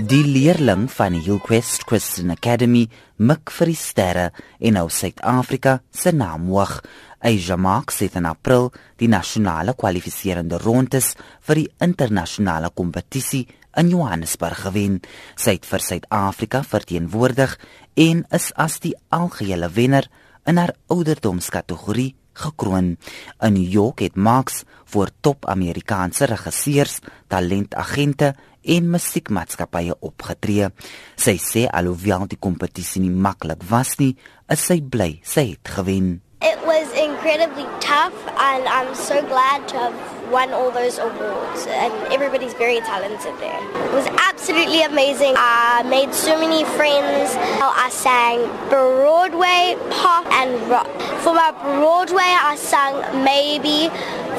Die leerling van die Hillcrest Christian Academy mik vir die sterre en nou Suid-Afrika se naam hoog. Asia Marks het in April die nasionale kwalifiserende rondes vir die internasionale kompetisie in Johannesburg gewen. Sy het vir Suid-Afrika verteenwoordig en is as die algehele wenner in haar ouderdomskategorie gekroon. In New York het Marks voor top Amerikaanse regisseurs, talentagente en musiekmaatskappye opgetree. Sy sê alhoewel die kompetisie nie maklik was nie, is sy bly sy het gewen. It was incredibly tough and I'm so glad to have won all those awards and everybody's very talented there. It was absolutely amazing. I made so many friends. I sang Broadway, pop and rock. For my Broadway I sang Maybe.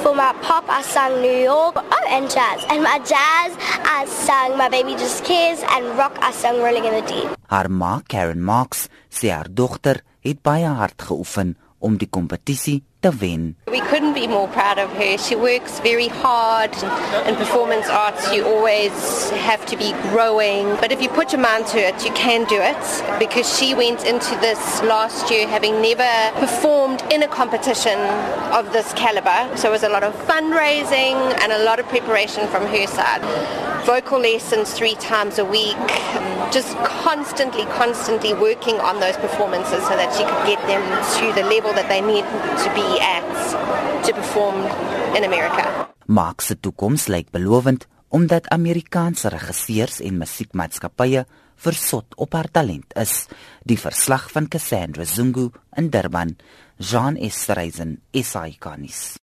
For my pop I sang New York. Oh, and jazz. And my jazz I sang My Baby Just Cares and rock I sang Rolling in the Deep. Haar ma, Karen Marks, sê haar dogter het baie hard geoefen om die kompetisie We couldn't be more proud of her. She works very hard. In performance arts, you always have to be growing. But if you put your mind to it, you can do it. Because she went into this last year having never performed in a competition of this caliber. So it was a lot of fundraising and a lot of preparation from her side. Vocal lessons three times a week. Just constantly, constantly working on those performances so that she could get them to the level that they need to be at to perform in America. Mark se toekoms lyk belovend omdat Amerikaanse regisseurs en musiekmaatskappye versot op haar talent is. Die verslag van Cassandra Zungu in Durban, Jean Estreisen, SAICanis.